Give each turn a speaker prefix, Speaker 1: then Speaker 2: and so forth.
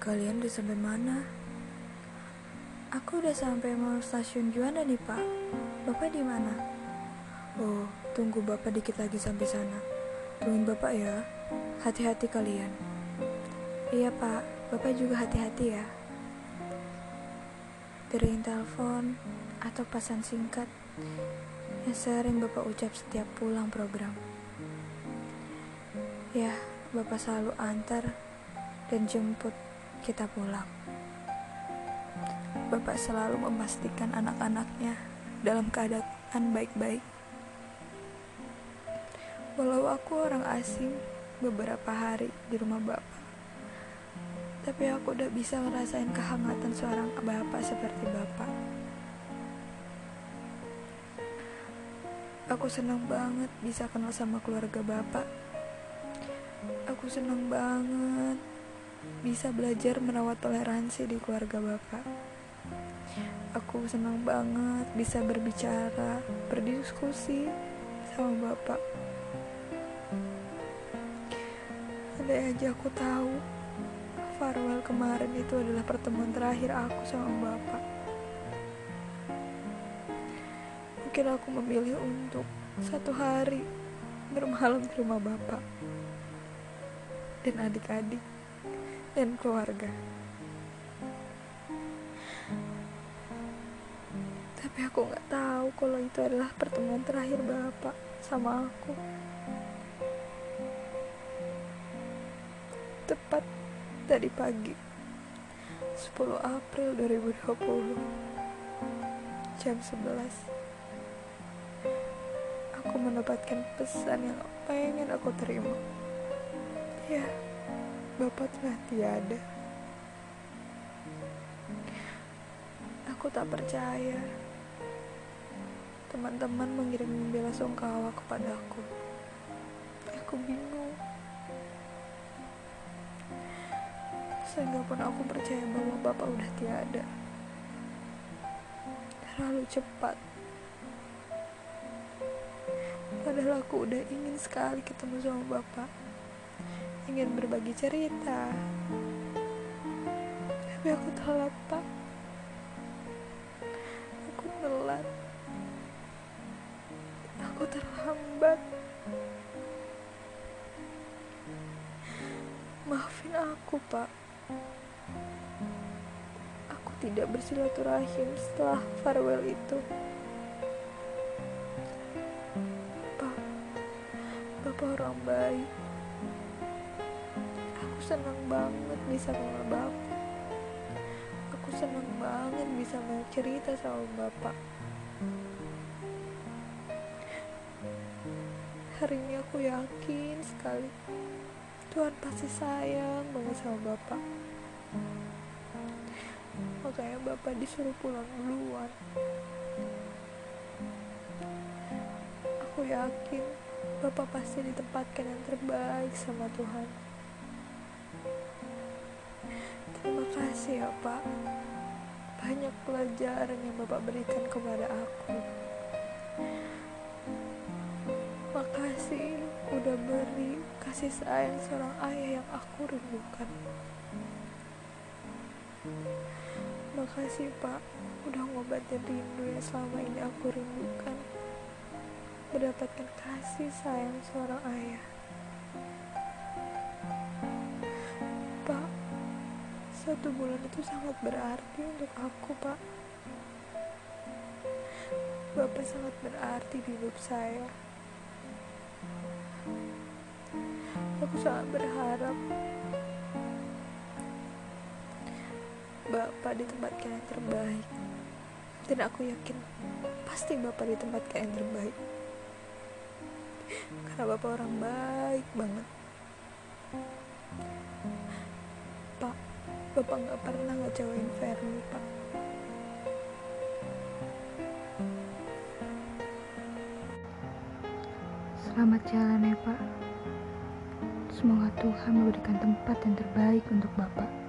Speaker 1: Kalian udah sampai mana? Aku udah sampai mau stasiun Juanda nih, Pak. Bapak di mana? Oh, tunggu Bapak dikit lagi sampai sana. Tungguin Bapak ya. Hati-hati kalian. Iya, Pak. Bapak juga hati-hati ya. Dering telepon atau pesan singkat yang sering Bapak ucap setiap pulang program. Ya, Bapak selalu antar dan jemput kita pulang. Bapak selalu memastikan anak-anaknya dalam keadaan baik-baik. Walau aku orang asing beberapa hari di rumah Bapak, tapi aku udah bisa ngerasain kehangatan seorang Bapak seperti Bapak. Aku senang banget bisa kenal sama keluarga Bapak. Aku senang banget bisa belajar merawat toleransi di keluarga Bapak. Aku senang banget bisa berbicara, berdiskusi sama Bapak. Andai aja aku tahu farewell kemarin itu adalah pertemuan terakhir aku sama Bapak. Mungkin aku memilih untuk satu hari bermalam di rumah Bapak dan adik-adik dan keluarga. Tapi aku nggak tahu kalau itu adalah pertemuan terakhir Bapak sama aku. Tepat tadi pagi, 10 April 2020, jam 11 aku mendapatkan pesan yang pengen aku terima. Ya, Bapak telah tiada. Aku tak percaya. Teman-teman mengirim bela sungkawa kepadaku. Aku bingung. Sehingga pun aku percaya bahwa Bapak udah tiada. Terlalu cepat Padahal aku udah ingin sekali ketemu sama Bapak. Ingin berbagi cerita. Tapi aku telat, Pak. Aku telat. Aku terlambat. Maafin aku, Pak. Aku tidak bersilaturahim setelah farewell itu. Bapak orang baik. Senang banget bisa kenal Bapak. Aku senang banget bisa mau cerita sama Bapak. Hari ini aku yakin sekali Tuhan pasti sayang banget sama Bapak. Makanya Bapak disuruh pulang duluan. Aku yakin Bapak pasti ditempatkan yang terbaik sama Tuhan. Terima kasih ya Pak. Banyak pelajaran yang Bapak berikan kepada aku. Makasih udah beri kasih sayang seorang ayah yang aku rindukan. Makasih Pak, udah ngobatin rindu yang selama ini aku rindukan mendapatkan kasih sayang seorang ayah. Satu bulan itu sangat berarti untuk aku, Pak. Bapak sangat berarti di hidup saya. Aku sangat berharap Bapak ditempatkan yang terbaik. Dan aku yakin pasti Bapak ditempatkan yang terbaik karena bapak orang baik banget bapak nggak pernah ngecewain Fermi pak
Speaker 2: Selamat jalan ya Pak. Semoga Tuhan memberikan tempat yang terbaik untuk Bapak.